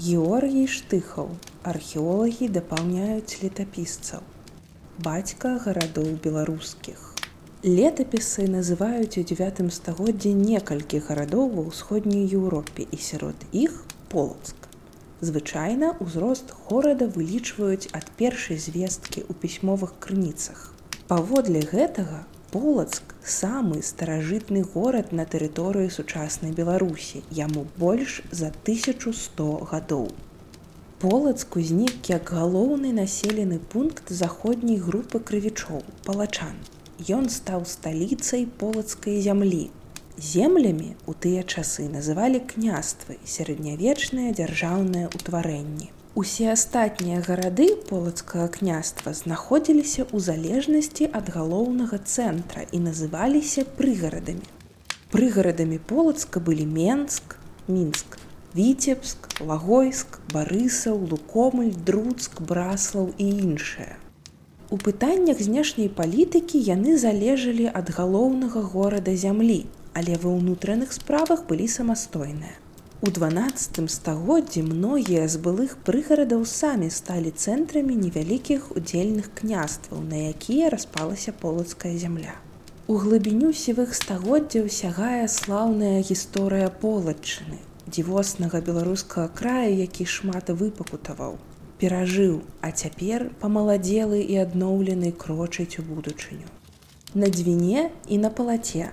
Георгій штыхаў археолагі дапаўняюць летапісцаў. Бацька гарадоў беларускіх. Летапісы называюць у девятым стагоддзі некалькі гарадоў ва ўсходняй еўропе і сярод іх полацк. Звычайна ўзрост горада вылічваюць ад першай звесткі ў пісьмовых крыніцах. Паводле гэтага полацк самы старажытны горад на тэрыторыі сучаснай беларусі. Яму больш за 1100 гадоў. Полацк узнік як галоўны населены пункт заходняй групы крывічоў палачан. Ён стаў сталіцай полацкай зямлі. Землямі у тыя часы называлі княствы сярэднявечныя дзяржаўныя ўтварэнні Усе астатнія гарады полацкага княства знаходзіліся ў залежнасці ад галоўнага цэнтра і называліся прыгарадамі. Прыгарадамі полацка былі Менск, мінск, віцебск, лагойск, барысаў, лукомль, друцк, браслаў і іншае. У пытаннях знешняй палітыкі яны залежалі ад галоўнага горада зямлі, але ва ўнутраных справах былі самастойныя. У 12 стагоддзі многія з былых прыгарадаў самі сталі цэнтрамі невялікіх удзельных княстваў, на якія распалася полацкая зямля. У глыбіню сівых стагоддзяў сягае слаўная гісторыя полачыны, дзівоснага беларускага краю, які шмат выпакутаваў, перажыў, а цяпер памаладзелы і адноўлены крочыць у будучыню. На дзвіне і на палаце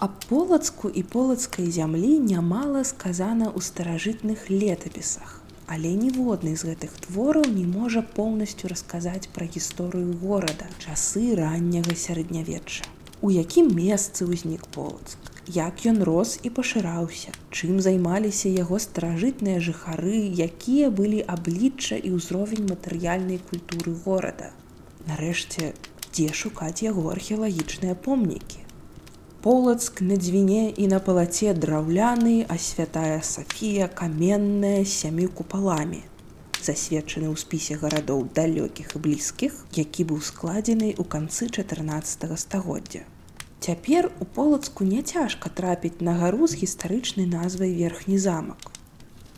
Аб полацку і полацкай зямлі нямала сказана ў старажытных летапісах. Але ніводны з гэтых твораў не можа поўнасцю расказаць пра гісторыю горада, часы ранняга сярэднявечча. У якім месцы ўзнік полацк, як ён рос і пашыраўся, чым займаліся яго старажытныя жыхары, якія былі аблічча і ўзровень матэрыяльнай культуры горада. Нарэшце, дзе шукаць яго археалагічныя помнікі полацк на дзвіне і на палаце драўляны, а святая Сафія каменная сямі купаламі. Засведчаны ў спісе гарадоў далёкіх і блізкіх, які быў складзены ў канцы 14 стагоддзя. Цяпер у полацку няцяжка трапіць на гару з гістарычнай назвай верхні замак.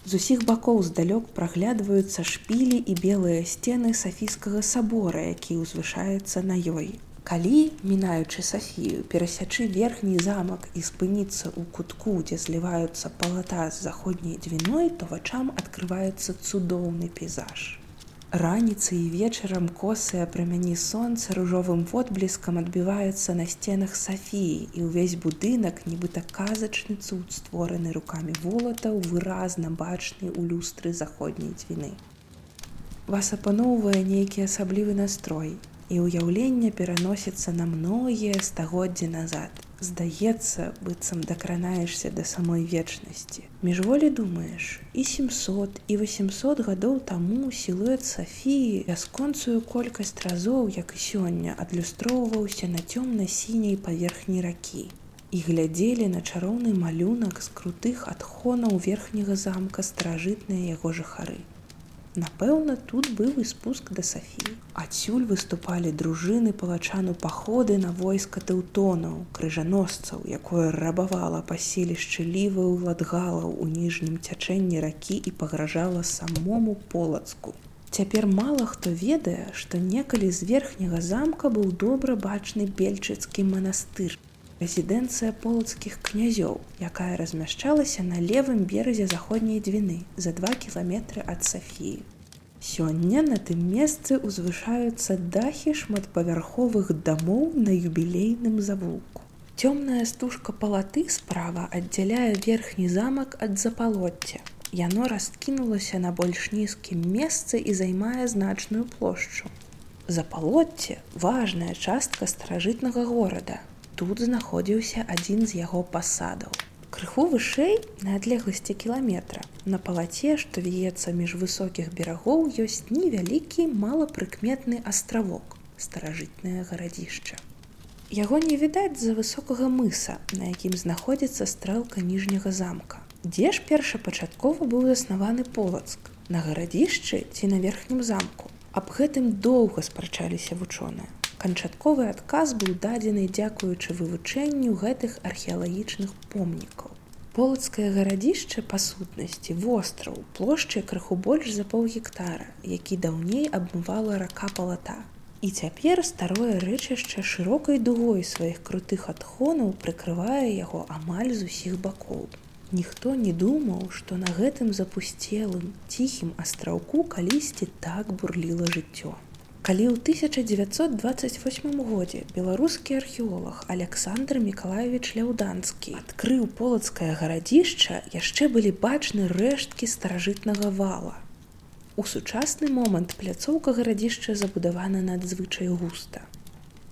З усіх бакоў здалёк праглядваюцца шпілі і белыя сцены сафійскага сабора, які ўзвышаецца на ёй. Калі, мінаючы Сафію, перасячы верхні замак і спыніцца ў кутку, дзе зліваюцца палата з заходняй дзвіной, то вачам адкрываецца цудоўны пейзаж. Раніцы і вечарам косыя прамяні сонца ружовым водблескам адбіваецца на сценах Сафіі і ўвесь будынак, нібыта казачны цуд створаны рукамі волатаў, выразна бачны ў люстры заходняй дзвіны. Вас апаноўвае нейкі асаблівы настрой, і ўяўленне пераносіцца на многія стагоддзі назад. Здаецца, быццам дакранаешся да самой вечнасці. Міжволі думаеш, і 700 і 800 гадоў таму сілуэт Сафіі бясконцую колькасць разоў, як і сёння адлюстроўваўся на цёмна-сіняй паверхні ракі. І глядзелі на чароўны малюнак з крутых адхонаў верхняга замка старажытныя яго жыхары. Напэўна, тут быў і спуск да Сафіі. Адсюль выступалі дружыны палачану паходы на войска тэўтонаў, крыжаносцаў, якое рабавала паселішчы лівы ў ладгалаў у ніжнім цячэнні ракі і пагражала самому полацку. Цяпер мала хто ведае, што некалі з верхняга замка быў добра бачны бельчыцкі манастыр рэзідэнцыя полацкіх князёў, якая размяшчалася на левым беразе заходняй дзвіны за два кіламетры ад Сафіі. Сёння на тым месцы ўзвышаюцца дахі шматпавярховых дамоў на юбілейным завулку. Цёмная стужка палаты справа аддзяляе верхні замак ад запалоцця. Яно раскінулася на больш нізкім месцы і займае значную плошчу. Запалоцце важная частка старажытнага горада, тут знаходзіўся адзін з яго пасадаў. Крыху вышэй на адлегласці кіламетра. На палаце, што віецца між высокіх берагоў, ёсць невялікі малапрыкметны астравок, старажытнае гарадзішча. Яго не відаць з-за высокага мыса, на якім знаходзіцца стрэлка ніжняга замка. Дзе ж першапачаткова быў заснаваны полацк, на гарадзішчы ці на верхнім замку. Аб гэтым доўга спрачаліся вучоныя канчатковы адказ быў дадзены дзякуючы вывучэнню гэтых археалагічных помнікаў. Полацкае гарадзішча па сутнасці востраў плошчай крыху больш за паў гектара, які даўней абмывала рака палата. І цяпер старое рэчышча шырокай дугой сваіх крутых адхонаў прыкрывае яго амаль з усіх бакоў. Ніхто не думаў, што на гэтым запусцелым ціхім астраўку калісьці так бурліла жыццё. Калі ў 1928 годзе беларускі археолог Александр Миколаевич Ляўданскі адкрыў полацкае гарадзішча, яшчэ былі бачны рэшткі старажытнага вала. У сучасны момант пляцоўка гарадзішча забудавана надзвычай густа.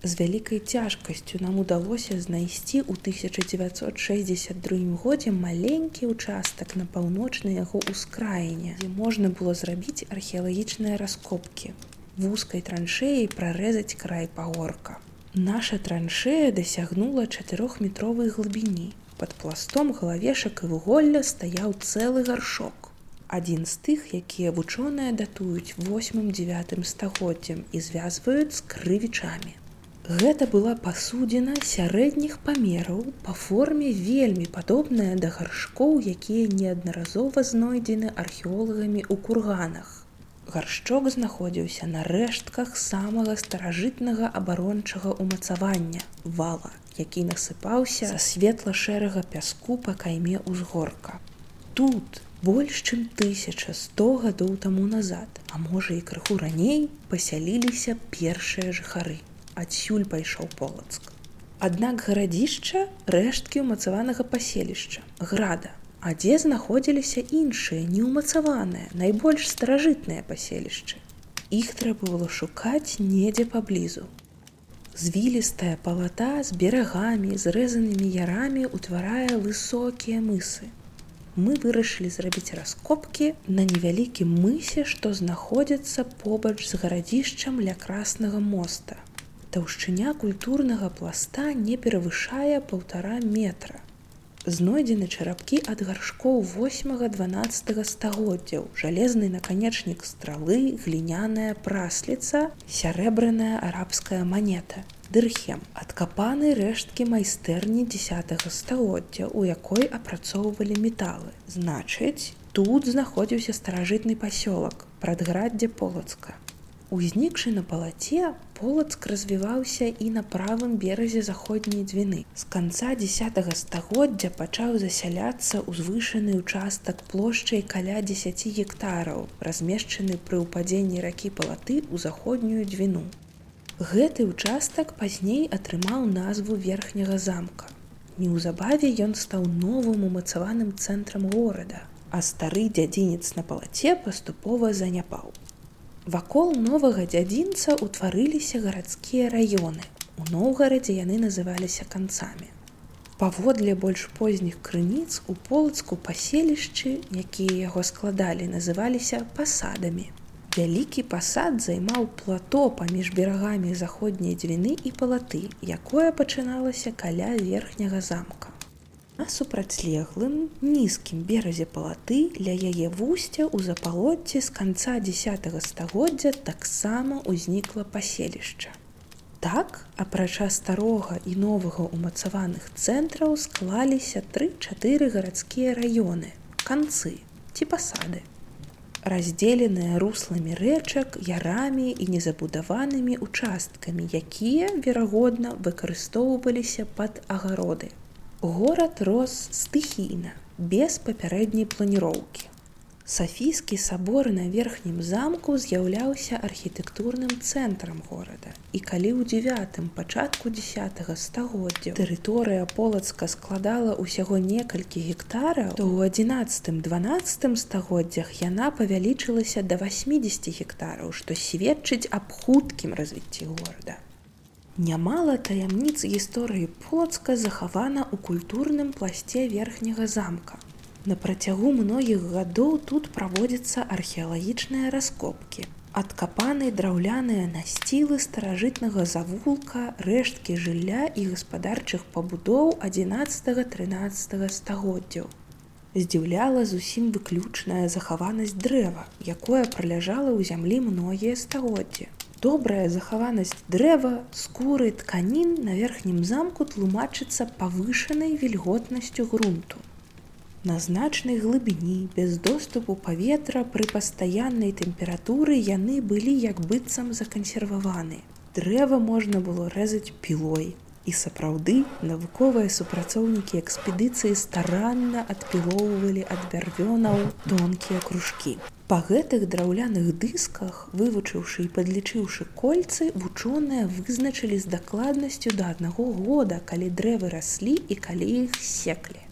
З вялікай цяжкасцю нам удалося знайсці ў 1962 годзе маленькі ўчастак на паўночнай яго ўскраіне, дзе можна было зрабіць археалагічныя раскопкі вузкай траншеяй прарэзаць край пагорка. Наша траншея дасягнула чатырохметровай глыбіні. Пад пластом галавешак і вуголля стаяў цэлы гаршок. Адзін з тых, якія вучоныя датуюць восьмым девятым стагоддзям і звязваюць з крывічамі. Гэта была пасудзіна сярэдніх памераў па форме вельмі падобная да гаршкоў, якія неаднаразова знойдзены археолагамі ў курганах. Гаршчок знаходзіўся на рэштках самага старажытнага абарончага ўмацавання вала, які насыпаўся са светла-шэрага пяску па кайме ўзгорка. Тут больш чым 1100 гадоў таму назад, а можа і крыху раней пасяліліся першыя жыхары. Адсюль пайшоў полацк. Аднак гарадзішча рэшткі ўмацаванага паселішча, града, А дзе знаходзіліся іншыя неўмацаваныя, найбольш старажытныя паселішчы. Іх трэба было шукаць недзе паблізу. Звілістая палата з берагамі, зрэзанымі ярамі ўтварае высокія мысы. Мы вырашылі зрабіць раскопкі на невялікім мысе, што знаходзіцца побач з гарадзішчам ля краснага моста. Таўшчыня культурнага пласта не перавышае паўтара метра знойдзены чарапкі ад гаршкоў 8-12 стагоддзяў жалезны наканечнік стралы гліняная прасліца сярэбраная арабская манета. Дырхем адкапаны рэшткі майстэрні 10 стагоддзя у якой апрацоўвалі металы. Значыць тут знаходзіўся старажытны пасёлак прадграддзе полацка Узнікшы на палаце, полацк развіваўся і на правым беразе заходняй дзвіны. З канца десятого стагоддзя пачаў засяляцца ўзвышаны ўчастак плошчай каля 10 гектараў, размешчаны пры ўпадзенні ракі палаты ў заходнюю дзвіну. Гэты ўчастак пазней атрымаў назву верхняга замка. Неўзабаве ён стаў новым умацаваным цэнтрам горада, а стары дзядзінец на палаце паступова заняпаў. Вакол новага дзядзінца ўтварыліся гарадскія раёны. У Ноўгарадзе яны называліся канцамі. Паводле больш позніх крыніц у полацку паселішчы, якія яго складалі, называліся пасадамі. Вялікі пасад займаў плато паміж берагамі заходняй дзвіны і палаты, якое пачыналася каля верхняга замка. На супрацьлеглым нізкім беразе палаты ля яе вусця ў запалоце з канца 10 стагоддзя таксама ўзнікла паселішча. Так, апрача старога і новага ўмацаваных цэнтраў склаліся тры-чатыры гарадскія раёны, канцы ці пасады. Раздзеленыя русламі рэчак, ярамі і незабудаванымі участкамі, якія, верагодна, выкарыстоўваліся пад агароды. Горад рос стыхійна, без папярэдняй планіроўкі. Сафійскі сабор на верхнім замку з'яўляўся архітэктурным цэнтрам горада. І калі ў девятым пачатку 10 стагоддзя тэрыторыя полацка складала ўсяго некалькі гектараў, то ў 11-12 стагоддзях яна павялічылася да 80 гектараў, што сведчыць аб хуткім развіцці горада. Нямала таямніц гісторыі Полацка захавана ў культурным пласце верхняга замка. На працягу многіх гадоў тут праводзяцца археалагічныя раскопкі. Адкапаны драўляныя насцілы старажытнага завулка, рэшткі жылля і гаспадарчых пабудоў 11-13 стагоддзяў. Здзіўляла зусім выключная захаванасць дрэва, якое праляжала ў зямлі многія стагоддзі добрая захаванасць дрэва скуры тканін на верхнім замку тлумачыцца павышанай вільготнасцю грунту На значнай глыбіні без доступу паветра пры пастаяннай тэмпературы яны былі як быццам закансерваваны. Дрэва можна было рэзаць пілой. І сапраўды навуковыя супрацоўнікі экспедыцыі старанна адпілоўвалі ад бярвёнаў тонкія кружкі. Па гэтых драўляных дысках, вывучыўшы і падлічыўшы кольцы, вучоныя вызначылі з дакладнасцю да аднаго года, калі дрэвы раслі і калі іх секлі.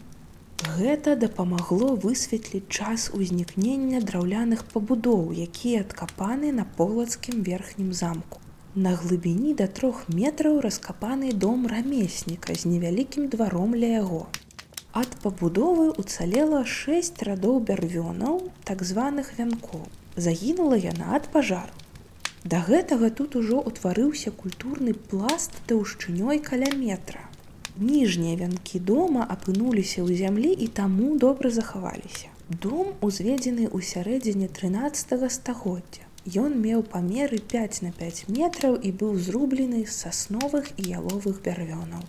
Гэта дапамагло высветліць час узнікнення драўляных пабудоў, якія адкапаны на полацкім верхнім замку. На глыбіні да трох метраў раскапаны дом рамесніка з невялікім дваром ля яго. Ад пабудовы уцалела шэсць радоў бярвёнаў, так званых вянкоў. Загінула яна ад пажару. Да гэтага тут ужо ўтварыўся культурны пласт таўшчынёй каля метра. Ніжнія вянкі дома апынуліся ў зямлі і таму добра захаваліся. Дом узведзены ў сярэдзіне 13 стагоддзя. Ён меў памеры 5 на 5 метраў і быў зрублены з сасновых і яловых бярвёнаў.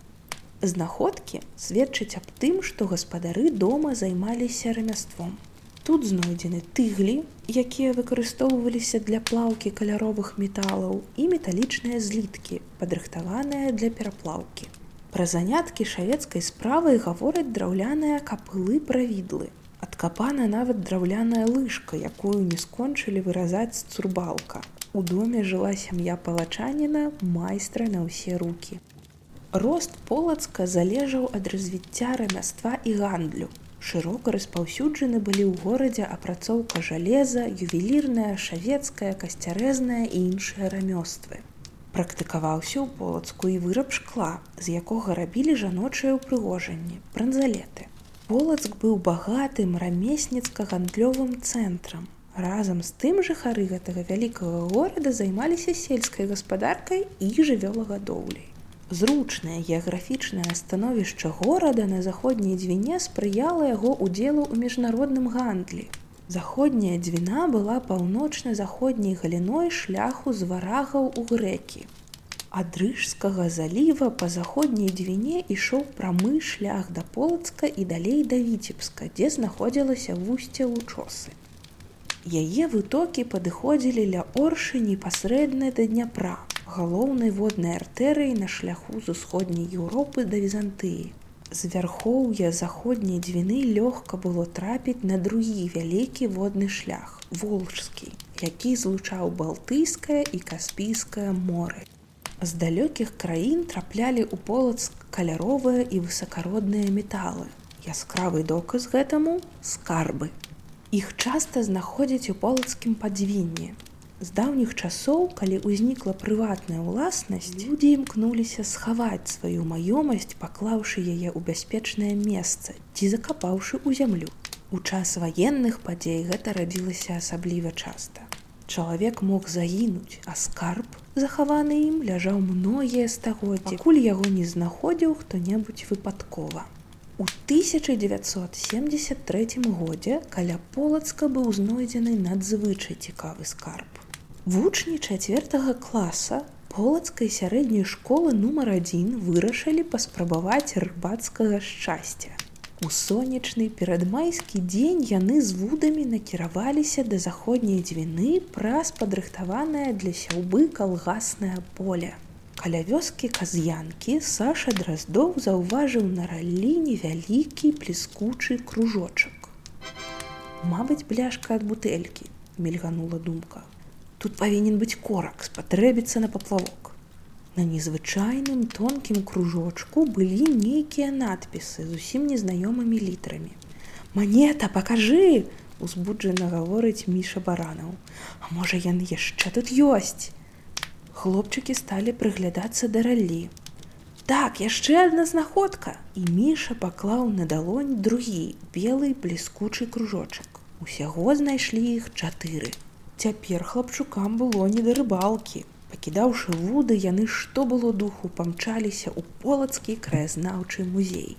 Знаходкі сведчаць аб тым, што гаспадары дома займаліся рамяством. Тут знойдзены тыглі, якія выкарыстоўваліся для плаўкі каляровых металаў і металічныя зліткі, падрыхтаваныя для пераплаўкі. Пра заняткі шавецкай справай гавораць драўляныя капылы правідлы. Адкапана нават драўляная лыжка, якую не скончылі выразаць цурбалка. У доме жыла сям'я палачаніна майстра на ўсе рукі. Рост полацка залежаў ад развіцця рамяства і гандлю. Шырока распаўсюджаны былі ў горадзе апрацоўка жалеза, ювелірная, шавецкая, касцярэзная і іншыя рамёствы. Практыкаваўся ў полацку і выраб шкла, з якога рабілі жаночыя ўпрыгожанні, пранзалеты. Полацк быў багатым рамесніцка-гандлёвым цэнтрам. Разам з тым жыхары гэтага вялікага горада займаліся сельскай гаспадаркай і жывёлагадоўляй. Зручнае геаграфічнае становішча горада на заходняй дзвіне спрыяла яго удзелу ў міжнародным гандлі. Заходняя дзвіна была паўночна-заходняй галіной шляху з варагаў у грэкі. Ад рыжскага заліва па заходняй дзвіне ішоў прамы шлях да полацка і далей да віцебска, дзе знаходзілася вусце лучосы. Яе вытокі падыходзілі ля оршы непасрэдна да дняпра, галоўнай воднай артэрыі на шляху з усходняй Еўропы да візантыі. З вярхоўя заходняй дзвіны лёгка было трапіць на другі вялікі водны шлях волжскі, які злучаў балтыйскае і каспійскае моры. З далёкіх краін траплялі ў полацк каляровыя і высакародныя металы. Яскравы доказ гэтаму скарбы. Іх часта знаходзяць у полацкім падзвінні, З даўніх часоў, калі ўзнікла прыватная ўласнасць, людзі імкнуліся схаваць сваю маёмасць, паклаўшы яе ў бяспечнае месца ці закапаўшы ў зямлю. У час ваенных падзей гэта радзілася асабліва часта. Чалавек мог загінуць, а скарб, захаваны ім ляжаў многія стагоддзі, куль яго не знаходзіў хто-небудзь выпадкова. У 1973 годзе каля полацка быў знойдзены надзвычай цікавы скарб. Вучні чацвертага класа полацкай сярэдняй школы нумар адзін вырашылі паспрабаваць рыбацкага шчасця. У сонечны перадмайскі дзень яны з вудамі накіраваліся да заходняй дзвіны праз падрыхтаванае для сяўбы калгаснае поле. Каля вёскі каз'янкі Саша драздоў заўважыў на раллі невялікі плескучы кружочак. Мабыць, бляшка ад бутэлькі, мільганула думка. Тут павінен быць корак, спатрэбіцца на паплавок. На незвычайным тонкім кружочку былі нейкія надпісы з усім незнаёмымі літрамі. Манета, пакажы! — узбуджана гаворыць міша баранаў. А можа, яны яшчэ тут ёсць. Хлопчыкі сталі прыглядацца да раллі. Так, яшчэ адна знаходка, і міша паклаў на далонь другі белы бліскучы кружочак. Усяго знайшлі іх чатыры. Цяпер хлапчукам было не да рыбалкі. Пакідаўшы вуды, яны што было духу памчаліся ў полацкі краязнаўчы музей.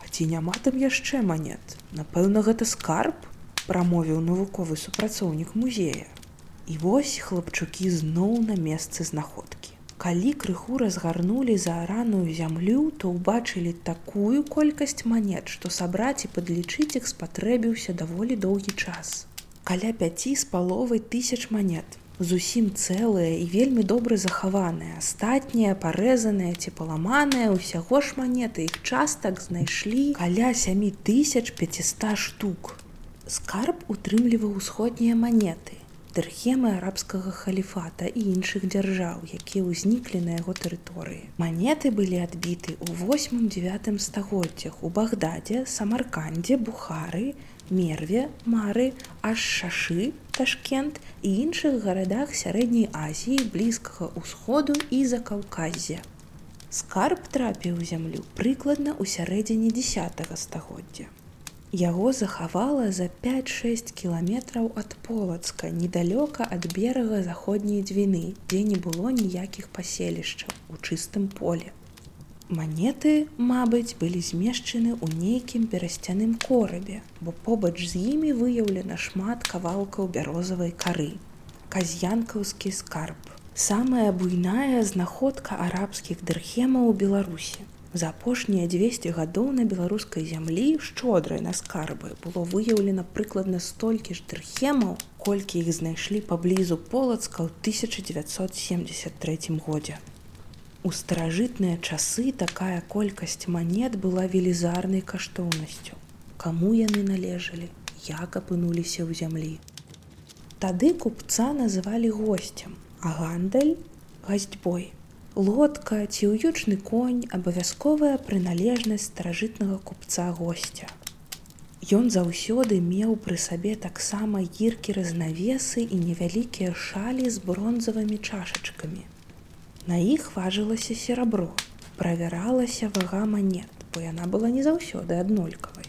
А ці няма там яшчэ манет. Напэўна, гэта скарб, прамовіў навуковы супрацоўнік музея. І вось хлапчукі зноў на месцы знаходкі. Калі крыху разгарнулі заараную зямлю, то ўбачылі такую колькасць манет, што сабраць і падлічыць іх спатрэбіўся даволі доўгі час. Каля пяці з паловай тысяч манет зусім цэлыя і вельмі добра захаваныя астатнія парэзаныя ці паламаныя ўсяго ж манеты. Іх частак знайшлі каля 7500 штук. Скарб утрымліваў усходнія манеты дырхемы арабскага халіфата і іншых дзяржаў якія ўзніклі на яго тэрыторыі. Манеты былі адбіты ў 8-9 стагоддзях у багдадзе самаркандзе бухары мерве мары аж шашы ташкент і іншых гарадах сярэдняй азіі блізкага ўсходу і за каўказе скарб трапіў у зямлю прыкладна ў сярэдзіне 10 стагоддзя яго захавала за 5-6 кіламетраў ад полацка недалёка ад берага заходняй дзвіны дзе не было ніякіх паселішчаў у чыстым поле Манеты, мабыць, былі змешчаны ў нейкім перасцяным корабе, бо побач з імі выяўлена шмат кавалкаў бярозавай кары. Казянкаўскі скарб. Самая буйная знаходка арабскіх дырхемаў у Беларусі. За апошнія 200 гадоў на беларускай зямлі шчодрай на скарбы было выяўлена прыкладна столькі ж дырхемаў, колькі іх знайшлі паблізу полацка ў 1973 годзе. У старажытныя часы такая колькасць манет была велізарнай каштоўнасцю. Каму яны належалі, як апынуліся ў зямлі. Тады купца называлі госцем, а гандаль гасцьбой. Лодка ці ўючны конь абавязковая прыналежнасць старажытнага купца госця. Ён заўсёды меў пры сабе таксама гіркі разнавесы і невялікія шалі з бронзавымі чашачкамі. На іх важылася серабро, правяралася вага манет, бо яна была не заўсёды аднолькавай.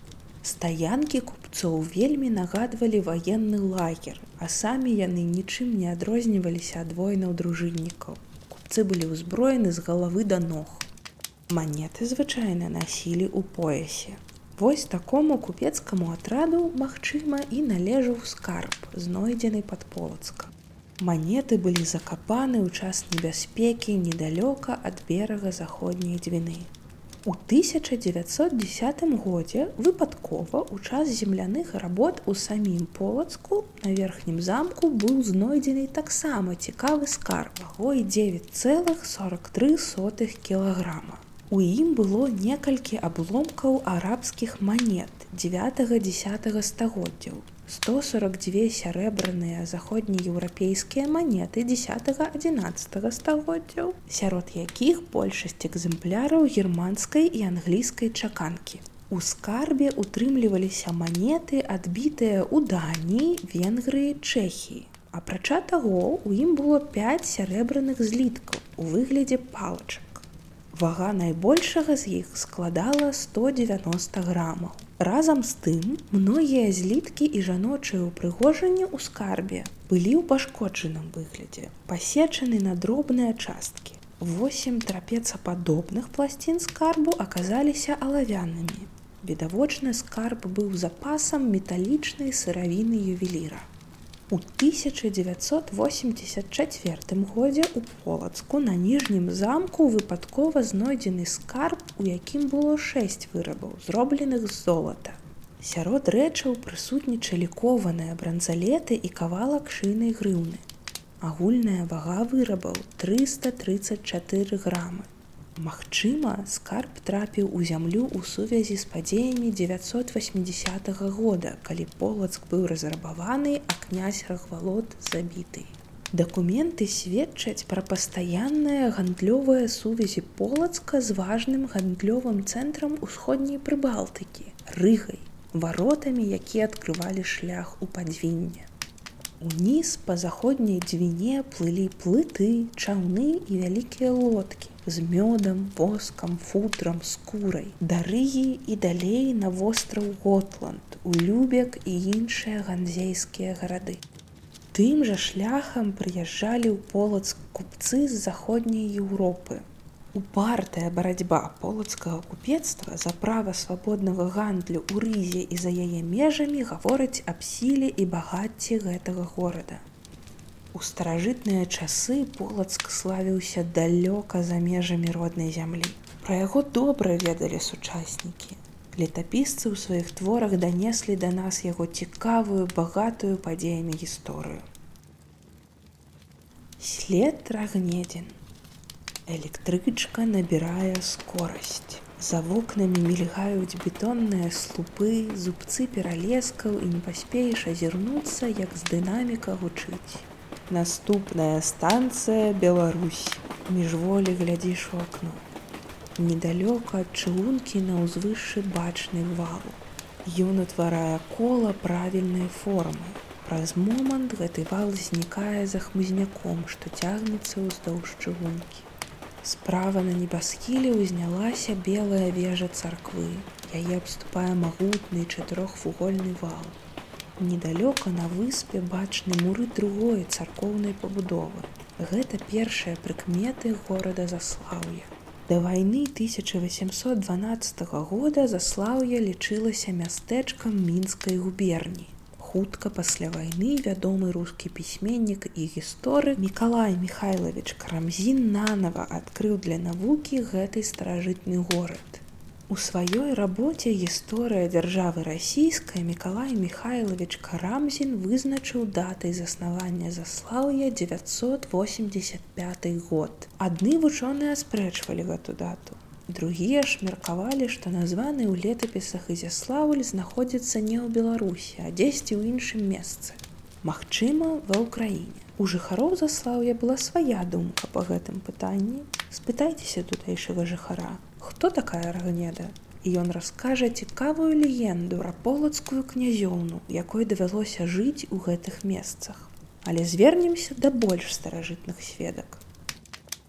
Стаянкі купцоў вельмі нагадвалі ваенны лагер, а самі яны нічым не адрозніваліся ад воінаў дружыннікаў. Купцы былі ўзброены з галавы да ног. Манеты звычайна насілі ў поясе. Вось такому купецкаму атраду, магчыма, і належаў скарб, знойдзены пад полацкам. Манеты былі закапаны ў час небяспекі недалёка ад берага заходняй дзвіны. У 1910 годзе выпадкова ў час земляных работ у самім полацку на верхнім замку быў знойдзены таксама цікавы скарб вагой 9,43 кілаграма. У ім было некалькі абломкаў арабскіх манет 9-10 стагоддзяў 142 сярэбраныя заходнееўрапейскія манеты 10-11 стагоддзяў, сярод якіх большасць экземпляраў германскай і англійскай чаканкі. У скарбе утрымліваліся манеты, адбітыя ў Даніі, Венгрыі, Чэхіі. Апрача таго, у ім было 5 сярэбраных зліткаў у выглядзе палачак. Вага найбольшага з іх складала 190 грамаў. Разам з тым, многія зліткі і жаночыя ўпрыгожанні ў скарбе былі ў пашкоджаным выглядзе, пасечаны на дробныя часткі. Восем трапецападобных пласцін скарбу аказаліся алавянымі. Відавочны скарб быў запасам металічнай сыравіны ювеліра. У 1984 годзе у полацку на ніжнім замку выпадкова знойдзены скарб, у якім было шэсць вырабаў, зробленых з золата. Сярод рэчаў прысутнічалі кованыя бранзалеты і кавалак шыйнай грыўны. Агульная вага вырабаў 334 грамы. Магчыма, скарб трапіў у зямлю ў сувязі з падзеямі 980 -го года, калі полацк быў разрабаваны, а князь рахвалот забіты. Дакументы сведчаць пра пастаянныя гандлёвыя сувязі полацка з важным гандлёвым цэнтрам усходняй прыбалтыкі, рыгай, варотамі, якія адкрывалі шлях у падвінне. Уніз па заходняй дзвіне плылі плыты, чаўны і вялікія лодкі з мёдам, воскам, футрам, скурай, дарыгі і далей на востраў Готланд, у любек і іншыя ганзейскія гарады. Тым жа шляхам прыязджалі ў полацк купцы з заходняй Еўропы. Упартая барацьба полацкага купецтва за права свабоднага гандлю ў рызе і за яе межамі гавораць аб сіле і багацці гэтага горада. У старажытныя часы полацк славіўся далёка за межамі роднай зямлі. Пра яго добра ведалі сучаснікі. Летапісцы ў сваіх творах данеслі да нас яго цікавую, багатую падзеямі гісторыю. След рагнедзін. Электрычка набірае скорасць. За вокнамі мільгаюць бетонныя слупы, зубцы пералескаў і не паспееш азірнуцца, як з дынаміка гучыць. Наступная станцыя Беларусь. Міжволі глядзіш у акно. Недалёка ад чыгункі на ўзвышшы бачны валу. Ён утварае кола правільнай формы. Праз момант гэты вал знікае за хмызняком, што цягнецца ўздоўж чыгункі. Справа на небасхіле ўзнялася белая вежа царквы. Яе абступае магутны чатырохвугольны вал. Недалёка на выспе бачны муры другой царкоўнай пабудовы. Гэта першыя прыкметы горада заслаўя. Да вайны 1812 года заслаўе лічылася мястэчкам мінскай губерні хутка пасля вайны вядомы рускі пісьменнік і гісторык Миколай Михайлович Крамзін нанова адкрыў для навукі гэты старажытны горад. У сваёй рабоце гісторыя дзяржавы расійскай Миколай Михайлович Карамзін вызначыў датай заснавання заслаўя 985 год. Адны вучоныя спрэчвалі гэту дату. Другія ж меркавалі, што названы ў летапісах Ізяславль знаходзіцца не ў Беларусі, а дзесьці ў іншым месцы. Магчыма, ва ўкраіне. У жыхароў заслаўя была свая думка па гэтым пытанні. Спытайцеся тутэйшага жыхара, хто такая рагнеда? І ён раскажа цікавую легенду пра полацкую князёўну, якой давялося жыць у гэтых месцах. Але звернемся да больш старажытных сведак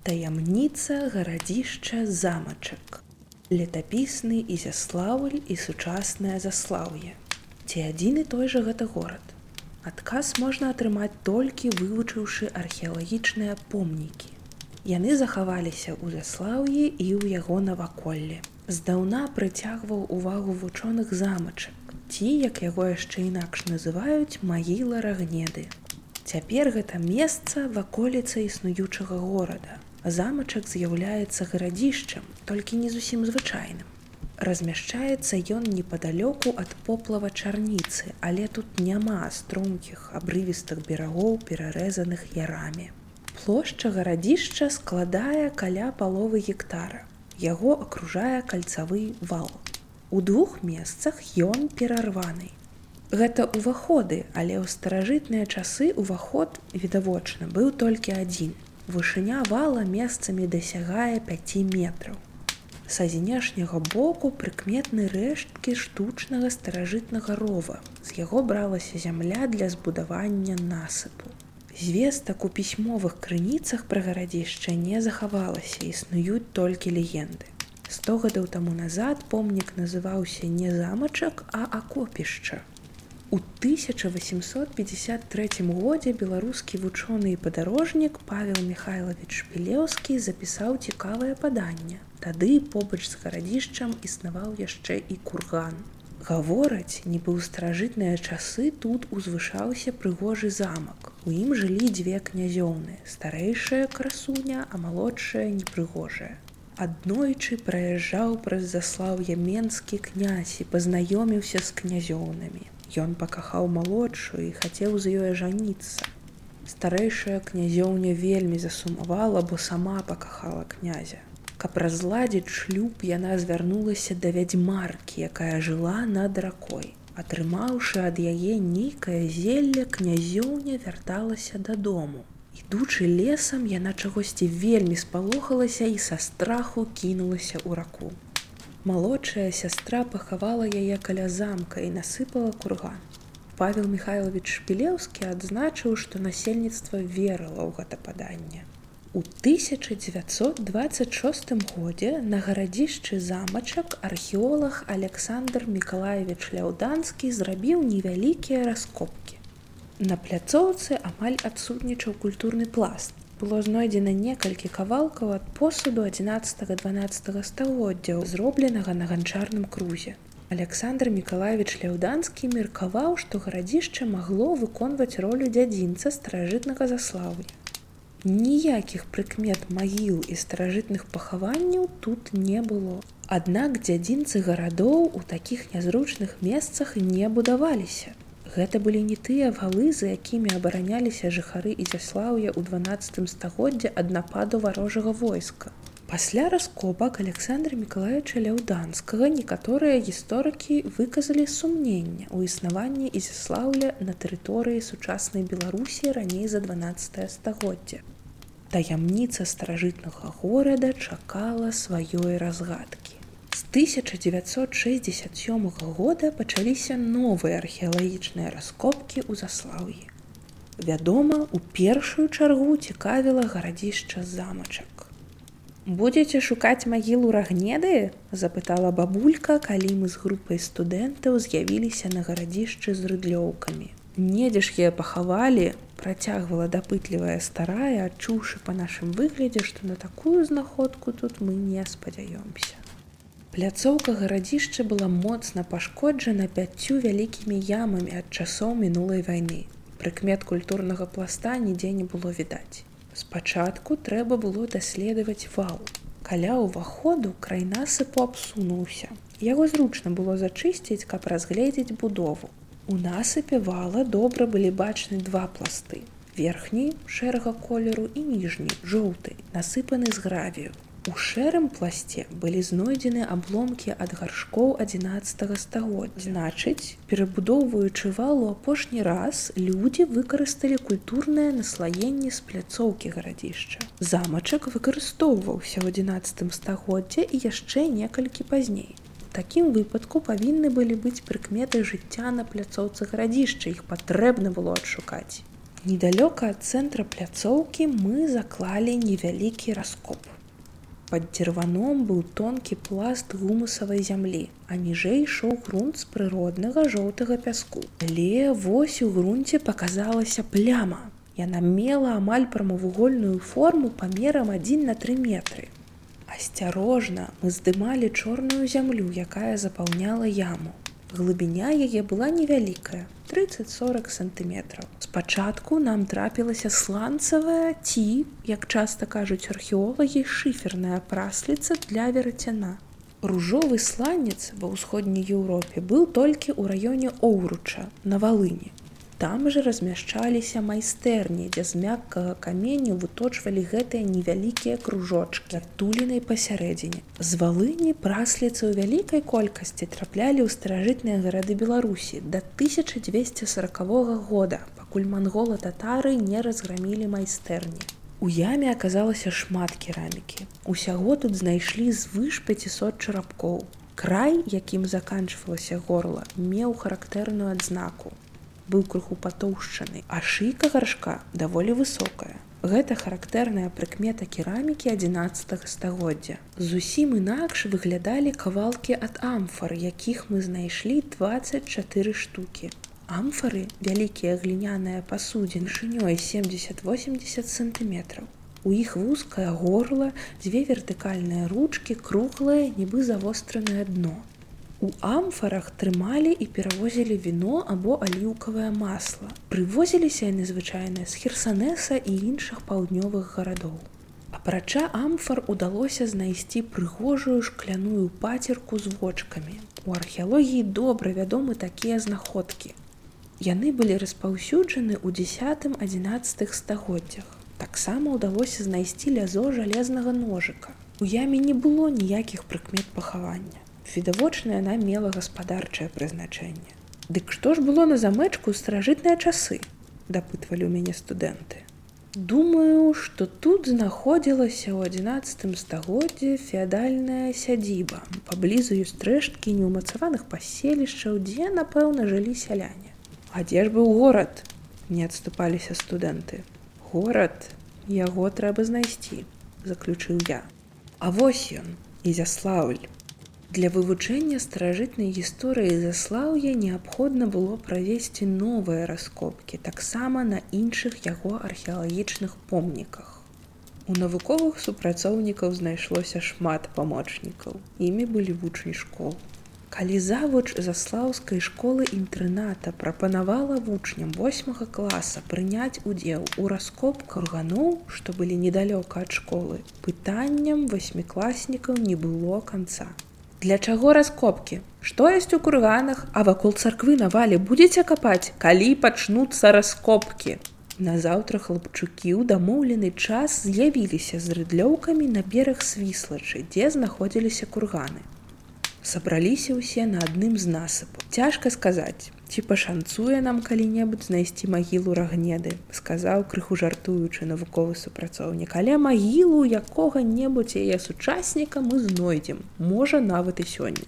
таямніца гарадзішча замачак. Летапісны ізяславль і сучаснае заслаўе. Ці адзін і той жа гэта горад? Адказ можна атрымаць толькі вывучыўшы археалагічныя помнікі. Яны захаваліся ў заслаўі і ў яго наваколле здаўна прыцягваў увагу вучоных замачак ці як яго яшчэ інакш называюць магіла рагнеды Цяпер гэта месца ваколіца існуючага горада замачак з'яўляецца гарадзішчам толькі не зусім звычайным. Размяшчаецца ён непадалёку ад поплава чарніцы але тут няма стромкіх абрывістых берагоў перарэзаных ярамі. Плошча гарадзішча складае каля паловы гектара. Яго акружае кальцавы вал. У двух месцах ён перарваны. Гэта ўваходы але ў старажытныя часы ўваход відавочна быў толькі адзін Вышыня вала месцамі дасягае 5 метраў. Са знешняга боку прыкметны рэшткі штучнага старажытнага рова. З яго бралася зямля для збудавання насыпу. Звестак у пісьмовых крыніцах пра гарадзішча не захавалася, існуюць толькі легенды. Сто гадоў таму назад помнік называўся не замачак, а акопішча. У 1853 годзе беларускі вучоны і падарожнік Павел Михайлович Шпілеўскі запісаў цікавае паданне. Тады побач з гарадзішчам існаваў яшчэ і курган. Гавораць, нібы ў старажытныя часы тут узвышаўся прыгожы замак. У ім жылі дзве князёўны, старэйшая красуня, а малодшая непрыгожая. Аднойчы праязджаў праз заслаўе менскі князь і пазнаёміўся з князёўнымі. Ён пакахаў малодшую і хацеў з ёй ажаніцца. Старэйшая князёўня вельмі засумавала, бо сама пакахала князя. Каб разладзіць шлюб, яна звярнулася да вядзьмаркі, якая жыла над ракой. Атрымаўшы ад яе нейкае зелле, князёўня вярталася дадому. Ідучы лесам, яна чагосьці вельмі спалохалася і са страху кінулася ў раку. Малодшая сястра пахавала яе каля замка і насыпала курган. Павел Михайлович Шпілеўскі адзначыў, што насельніцтва верыла ў гэта паданне. У 1926 годзе на гарадзішчы замачак археолог Александр Миколаевич Ляўданскі зрабіў невялікія раскопкі. На пляцоўцы амаль адсутнічаў культурны пласт было знойдзена некалькі кавалкаў ад посуду 11-12 стагоддзяў зробленага на ганчарным крузе. Александр Миколаевич Ляўданскі меркаваў, што гарадзішча магло выконваць ролю дзядзінца старажытнага заславы. Ніякіх прыкмет магіл і старажытных пахаванняў тут не было. Аднак дзядзінцы гарадоў у такіх нязручных месцах не будаваліся. Гэта былі не тыя валы, за якімі абараняліся жыхары Ізяслаўя ў 12 стагоддзе ад нападу варожага войска. Пасля раскопак Александра Миколаевича Ляўданскага некаторыя гісторыкі выказалі сумнення ў існаванні Ізяслаўля на тэрыторыі сучаснай Беларусі раней за 12 стагоддзя. Таямніца старажытнага горада чакала сваёй разгадкі. З 1967 года пачаліся новыя археалагічныя раскопкі ў заслаўі. Вядома, у першую чаргу цікавіла гарадзішча замачак. Будете шукаць магілу рагнеды запытала бабулька калі мы з групай студэнтаў з'явіліся на гарадзішчы з рыдлёўкамі. Недзе ж я пахавалі працягвала дапытлівая старая адчуўшы па нашым выглядзе што на такую знаходку тут мы не спадзяёмся пляцоўка гарадзішча была моцна пашкоджана пяццю вялікімі ямамі ад часоў мінулай вайны прыкмет культурнага пласта нідзе не было відаць Спачатку трэба было даследаваць вал. Каля ўваходу край насыпу абсунуўся. Яго зручна было зачысціць, каб разгледзець будову. У насыпе вала добра былі бачны два пласты. Верхні шэрага колеру і ніжні, жоўты, насыпаны з гравію. У шэрым пласце былі знойдзены абломкі ад гаршкоў 11 стагоддзя. Значыць, перабудоўваючы вал у апошні раз людзі выкарысталі культурнае наслаенне з пляцоўкі гарадзішча. Замачак выкарыстоўваўся ў 11 стагоддзя і яшчэ некалькі пазней. Такім выпадку павінны былі быць прыкметы жыцця на пляцоўцы гарадзішча, іх патрэбна было адшукаць. Недалёка ад цэнтра пляцоўкі мы заклалі невялікі раскоп пад дзірваном быў тонкі пласт гумусавай зямлі, а ніжэй ішоў грунт з прыроднага жоўтага пяску. Але вось у грунце паказалася пляма. Яна мела амаль прамавугольную форму памерам адзін на тры метры. Асцярожна мы здымалі чорную зямлю, якая запаўняла яму. Глыбіня яе была невялікая 30-40 сантиметров. Спачатку нам трапілася сланцавая ці, як часта кажуць археолагі, шыферная прасліца для верацяна. Ружовы сланец ва ўсходняй Еўропе быў толькі ў раёне Оўруча на валыні. Там жа размяшчаліся майстэрні, дзе з мяккага каменю выточвалі гэтыя невялікія кружочки адтулінай пасярэдзіне. З валыні прасліцы ў вялікай колькасці траплялі ў старажытныя гарады Беларусі да 1240 года, пакуль мангола татары не разграмілі майстэрні. У яме аказалася шмат керамікі. Усяго тут знайшлі звыш 500 чарапкоў. Край, якім заканчвалася горла, меў характэрную адзнаку быў крыху патоўшчаны, а шыйка гаршка даволі высокая. Гэта характэрная прыкмета керамікі 11 стагоддзя. Зусім інакш выглядалі кавалкі ад амфар, якіх мы знайшлі 24 штукі. Амфары вялікія гліняныя пасудзін шынёй 70-80 сантиметраў. У іх вузкае горла, дзве вертыкальныя ручкі, круглае, нібы завостранае дно. У амфарах трымалі і перавозілі віно або аліўкавае масла. Прывозіліся яны звычайна з херсанеса і іншых паўднёвых гарадоў. Апрача амфар удалося знайсці прыгожую шкляную пацерку з вочкамі. У археалогіі добра вядомы такія знаходкі. Яны былі распаўсюджаны ў 10-11 стагоддзях. Таксама ўдалося знайсці лязо жалезнага ножыка. У яме не было ніякіх прыкмет пахавання відавочна яна мела гаспадарчае прызначэнне. Дык што ж было на замэчку старажытныя часы дапытвалі ў мяне студэнты. Думаю, што тут знаходзілася ў 11 стагоддзе феадальная сядзіба. Паблізу ёсць рэшткі неўмацаваных паселішчаў, дзе, напэўна, жылі сяляне. А дзе ж быў горад? Не адступаліся студэнты. Горад яго трэба знайсці, заключыў я. А вось ён, Ізяслаўль. Для вывучэння старажытнай гісторыі заслаўя неабходна было правесці новыя раскопкі таксама на іншых яго археалагічных помніках. У навуковых супрацоўнікаў знайшлося шмат памочнікаў. Імі былі вучні школ. Калі завуч заслаўскай школы інтэрната прапанавала вучням 8 класа прыняць удзел у раскоп курганоў, што былі недалёка ад школы, пытанням васьмікласнікаў не было канца. Для чаго раскопкі? Што ёсць у курганах, а вакол царквы навалі будзеце капаць, калі пачнуцца раскопкі. Назаўтра хлапчукі ў дамоўлены час з'явіліся з рыдлёўкамі на бераг свіслачы, дзе знаходзіліся курганы сабраліся ўсе на адным з насыпу цяжка сказаць ці пашанцуе нам калі-небудзь знайсці магілу рагнеды сказаў крыху жартуючы навуковы супрацоўнік але магілу якога-небудзь яе сучасніка мы знойдзем можа нават і сёння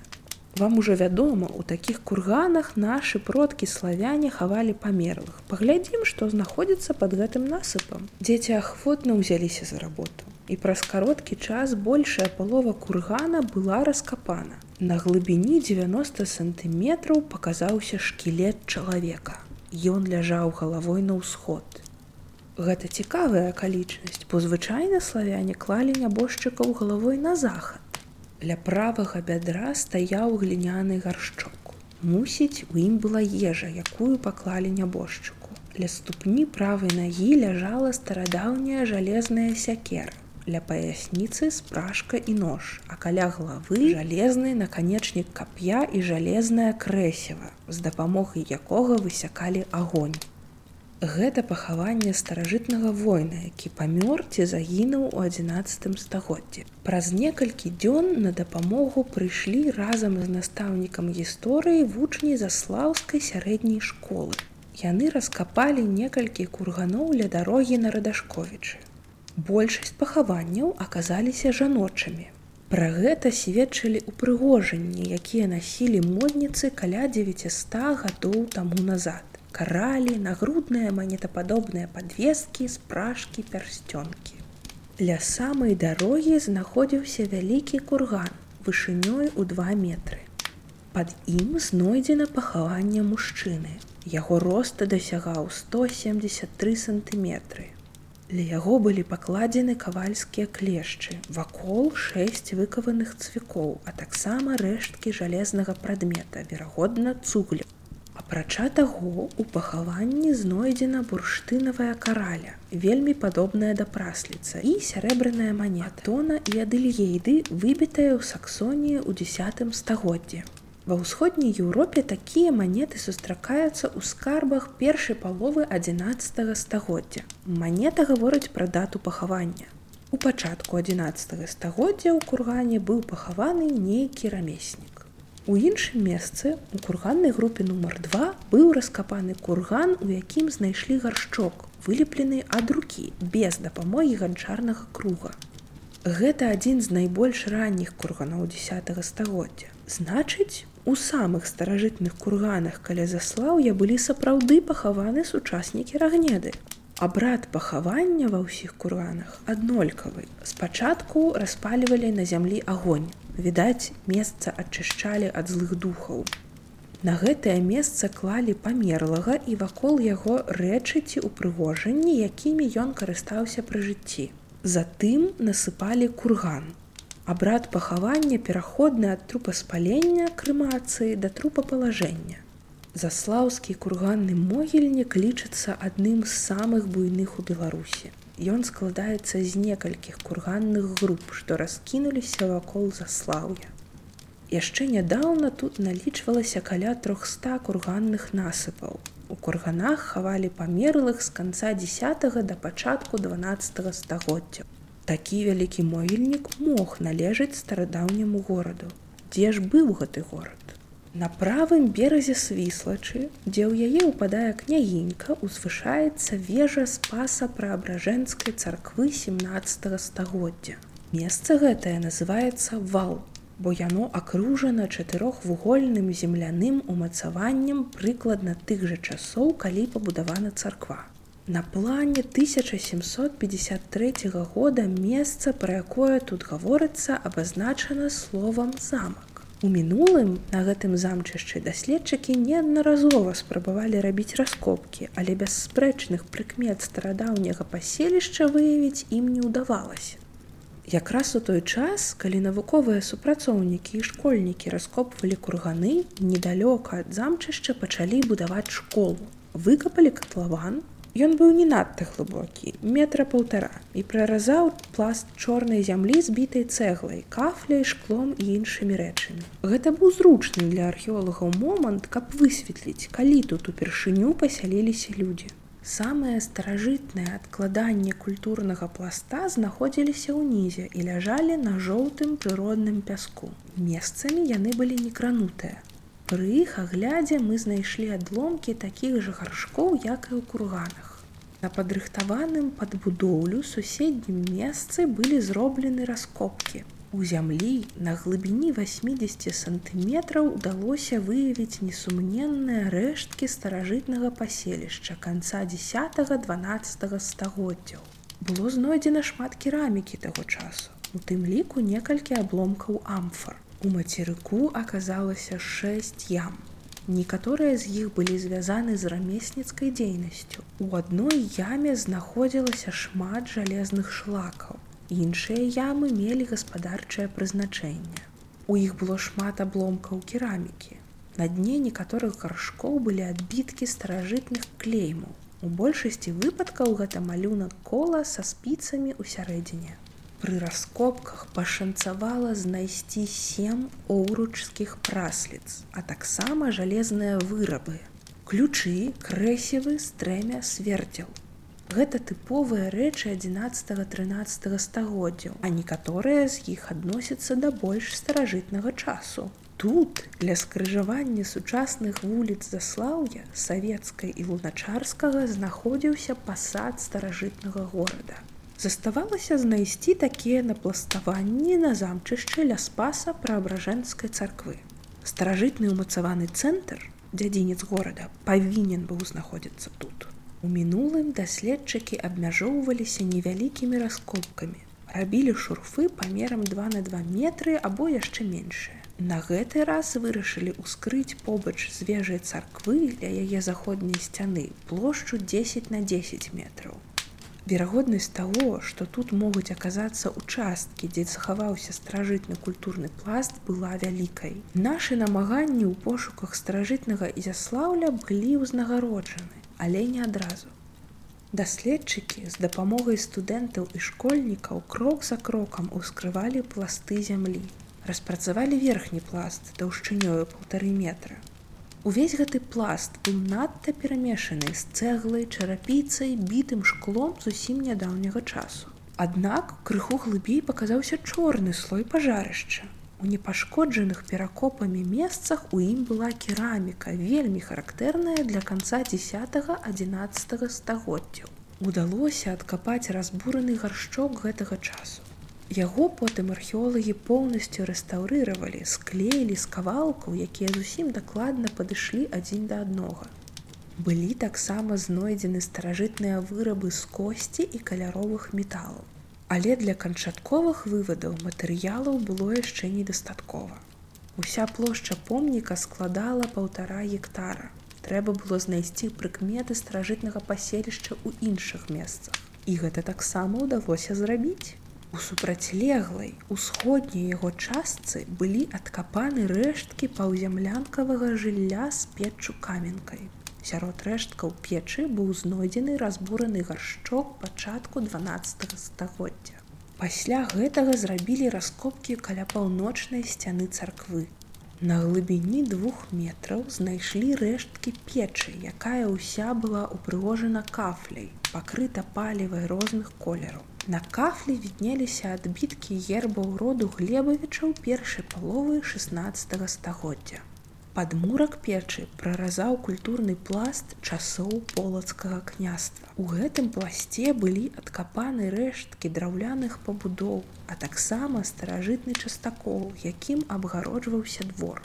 вам ужо вядома у такіх курганах нашы продкі славяне хавалі памерлых. Паглядзім што знаходзіцца под гэтым насыпам. Дзеці ахвотна ўзяліся за работу і праз кароткі час большая палова кургана была раскапана На глыбіні 90 сантыметраў паказаўся шкілет чалавека. Ён ляжаў галавой на ўсход. Гэта цікавая акалічнасць, бо звычайна славяне клалі нябожчыкаў галавой на захад. Ля правага бядра стаяў гліняны гаршчок. Мусіць, у ім была ежа, якую паклалі нябожчыку. Ля ступні правай нагі ляжала старадаўняя жалезная сякера ля паясніцы спражка і нож, а каля главы жалезны наканечнік кап'я і жалезнае крэсева, з дапамогай якога высякалі агонь. Гэта пахаванне старажытнага воіна, які памёр ці загінуў у 11 стагоддзі. Праз некалькі дзён на дапамогу прыйшлі разам з настаўнікам гісторыі вучні заслаўскай сярэдняй школы. Яны раскапалі некалькі курганоў ля дарогі на радашковічы большасць пахаванняў аказаліся жаночымі. Пра гэта сведчылі ўпрыгожанні, якія насілі модніцы каля 900 гадоў таму назад. Каралі, нагрудныя манетападобныя падвескі, спражкі, пярсцёнкі. Ля самай дарогі знаходзіўся вялікі курган вышынёй у два метры. Пад ім знойдзена пахаванне мужчыны. Яго роста дасягаў 173 сантыметры. Ля яго былі пакладзены кавальскія клешчы, вакол шэсць выкаваных цвікоў, а таксама рэшткі жалезнага прадмета, верагодна цуглю. Апрача таго, у пахаванні знойдзена бурштынавая караля, вельмі падобная да прасліца і сярэбраная манета тона і адыльейды, выбітая ў саксоніі ў десятым стагоддзе. Ва ўсходняй Еўропе такія манеты сустракаюцца ў скарбах першай паловы 11 стагоддзя. Манета гаворыць пра дату пахавання. У пачатку 11 стагоддзя ў кургане быў пахаваны нейкі рамеснік. У іншым месцы у курганнай групе нумар 2 быў раскапаны курган, у якім знайшлі гаршчок, вылеплены ад рукі без дапамогі ганчарнага круга. Гэта адзін з найбольш ранніх курганаў 10 стагоддзя. Значыць, У самых старажытных курганах каля заслаўя былі сапраўды пахаваны сучаснікі рагнеды. Абрад пахавання ва ўсіх курганах аднолькавы. Спачатку распалівалі на зямлі агонь. Відаць, месца ачышчалі ад злых духаў. На гэтае месца клалі памерлага і вакол яго рэчыці ўпрыгожанні, якімі ён карыстаўся пры жыцці. Затым насыпалі курган, Абрад пахавання пераходны ад трупаспалення крымацыі да трупапалажэння. Заслаўскі курганны могільнік лічыцца адным з самых буйных у Беларусі. Ён складаецца з некалькіх курганных груп, што раскінуліся вакол заслаўя. Яшчэ нядаўна тут налічвалася каля 300 курганных насыпаў. У курганах хавалі памерлых з канца 10 да пачатку 12 стагоддзя. Такі вялікі могільнік мог належаць старадаўняму гораду. Дзе ж быў гэты горад? На правым беразе свіслачы, дзе ў яе ўпадае княгінька, узвышаецца вежа спаса праабражэнскай царквы 17 стагоддзя. Месца гэтае называецца вал, бо яно акружана чатырохвугольным земляным умацаваннем прыкладна тых жа часоў, калі пабудавана царква. На плане 1753 года месца, пра якое тут гаворыцца, абазначана словам замак. У мінулым на гэтым замчышчы даследчыкі неаднаразова спрабавалі рабіць раскопкі, але без спрэчных прыкмет старадаўняга паселішча выявіць ім не ўдавалася. Якраз у той час, калі навуковыя супрацоўнікі і школьнікі раскопвалі курганы, недалёка ад замчышча пачалі будаваць школу. Выкапалі катлаван, Ён быў не надта глыбокі, метра паўтара і праразаў пласт чорнай зямлі збітай цэглай, кафляй, шклом і іншымі рэчамі. Гэта быў зручны для археолагаў момант, каб высветліць, калі тут упершыню пасяліліся людзі. Самае старажытнае адкладанне культурнага пласта знаходзіліся ўнізе і ляжалі на жоўтым прыродным пяску. Месцамі яны былі некранутыя. Пры іх аглядзе мы знайшлі адломкі такіх жа гаршкоў, як і ў курганах. На падрыхтаваным пад будоўлю суседнім месцы былі зроблены раскопкі. У зямлі на глыбіні 80 сантыметраў удалося выявіць несумненныя рэшткі старажытнага паселішча канца 10-12 стагоддзяў. Было знойдзена шмат керамікі таго часу, у тым ліку некалькі абломкаў амфар. У мацерыку аказалася шэсць ям. Некаторыя з іх былі звязаны з рамесніцкай дзейнасцю. У адной яме знаходзілася шмат жалезных шлакаў. Іншыя ямы мелі гаспадарчае прызначэнне. У іх было шмат абломкаў керамікі. На дне некаторых гаршкоў былі адбіткі старажытных клеймаў. У большасці выпадкаў гэта малюнак кола са спіцамі ў сярэдзіне пры раскопках пашанцавала знайсці сем оўручскіх прасліц, а таксама жалезныя вырабы. Ключы, крэсевы, стрэмя, свердзяў. Гэта тыповыя рэчы 11-13 стагоддзяў, а некаторыя з іх адносяцца да больш старажытнага часу. Тут для скрыжавання сучасных вуліц заслаўя савецкай і луначарскага знаходзіўся пасад старажытнага горада. Заставалася знайсці такія напластаванні на замчышчы ля спаса праабражэнскай царквы. Старажытны ўмацаваны цэнтр, дзядзінец горада павінен быў знаходзіцца тут. У мінулым даследчыкі абмяжоўваліся невялікімі раскопкамі. Рабілі шурфы памерам 2 на 2 метры або яшчэ меншыя. На гэты раз вырашылі ўскрыць побач з вежай царквы ля яе заходняй сцяны плошчу 10 на 10 метраў. Верагоднасць таго, што тут могуць аказацца участкі, дзе захаваўся старажытны культурны пласт была вялікай. Нашы намаганні ў пошуках старажытнага ізяслаўля былі ўзнагароджаны, але не адразу. Даследчыкі з дапамогай студэнтаў і школьнікаў крок за крокам ускрывалі пласты зямлі. Распрацавалі верхні пласт таўшчынёю паўтары метра. Увесь гэты пласт быў надта перамешаны з цэглай, чарапіцай, бітым шклом зусім нядаўняга часу. Аднак крыху глыбей паказаўся чорны слой пажарышча. У непашкоджаных перакопамі месцах у ім была кераміка, вельмі характэрная для канца 10-11 стагоддзяў. Удалося адкапаць разбураны гаршчок гэтага часу. Яго потым археолагі поўнасцю рэстаўрыравалі, склеілі з кавалкаў, якія зусім дакладна падышлі адзін да аднога. Былі таксама знойдзены старажытныя вырабы з косці і каляровых металаў. Але для канчатковых вывадаў матэрыялаў было яшчэ недастаткова. Уся плошча помніка складала паўтара гектара. Трэба было знайсці прыкметы старажытнага паселішча ў іншых месцах. І гэта таксама ўдалося зрабіць. У супрацьлеглай усходняй яго частцы былі адкапаны рэшткі паўзямлянкавага жылля з печчу каменкай. Сярод рэшткаў печы быў знойдзены разбураны гаршчок пачатку 12 стагоддзя. Пасля гэтага зрабілі раскопкі каля паўночнай сцяны царквы. На глыбіні двух метраў знайшлі рэшткі печы, якая ўся была ўпрыгожана кафляй, пакрыта палівай розных колераў. На кафлі віднеліся адбіткі гербаў роду глебавічаў першай паловы 16 стагоддзя. Падмурак печы праразаў культурны пласт часоў полацкага княства. У гэтым пласце былі адкапаны рэшткі драўляных пабудоў, а таксама старажытны частакол, якім абгароджваўся двор.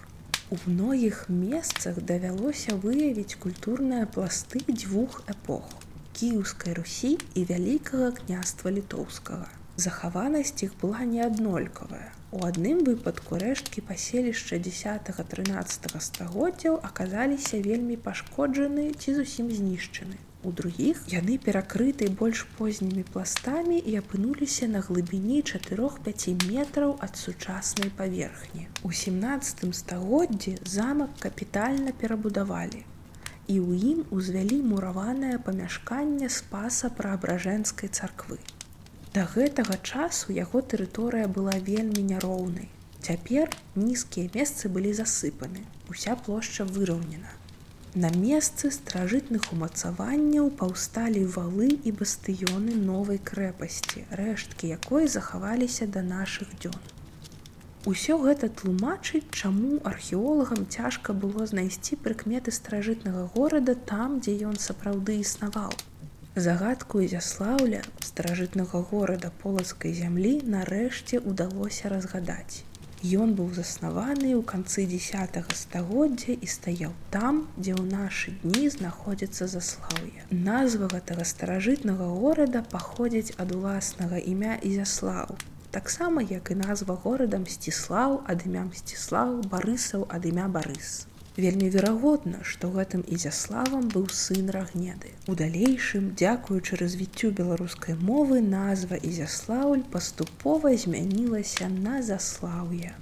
У многіх месцах давялося выявіць культурныя пласты дзвюх эпох кіўскай русі і вялікага княства літоўскага. Захаванасць іх была неаднолькавая. У адным выпадку рэшткі паселішча 10-13 стагоддзяў аказаліся вельмі пашкоджаны ці зусім знішчаны. У другіх яны перакрыты больш познімі пластамі і апынуліся на глыбіні 4-5 метраў ад сучаснай паверхні. У 17 стагоддзі замак капітальна перабудавалі і ў ім узвялі мураванае памяшканне спаса праабражэнскай царквы. Да гэтага часу яго тэрыторыя была вельмі няроўнай. Цяпер нізкія месцы былі засыпаны, уся плошча выраўнена. На месцы старажытных умацаванняў паўсталі валы і бастыёны новай крэпасці, рэшткі якой захаваліся да нашых дзён. Усё гэта тлумачыць, чаму археолагам цяжка было знайсці прыкметы старажытнага горада там, дзе ён сапраўды існаваў. Загадку Ізяслаўля старажытнага горада полацкай зямлі нарэшце ўдалося разгадаць. Ён быў заснаваны ў канцы 10 стагоддзя і стаяў там, дзе ў нашы дні знаходзіцца заслаўе. Назва гэтага старажытнага горада паходзіць ад уласнага імя Ізяслаў. Таксама як і назва горада мсціслаў ад імя мсціслаў барысаў ад імя барыс. Вельмі верагодна, што гэтым ізяславам быў сын рагнеды. У далейшым, дзякуючы развіццю беларускай мовы, назва Ізяслаўль паступова змянілася на заслаўе.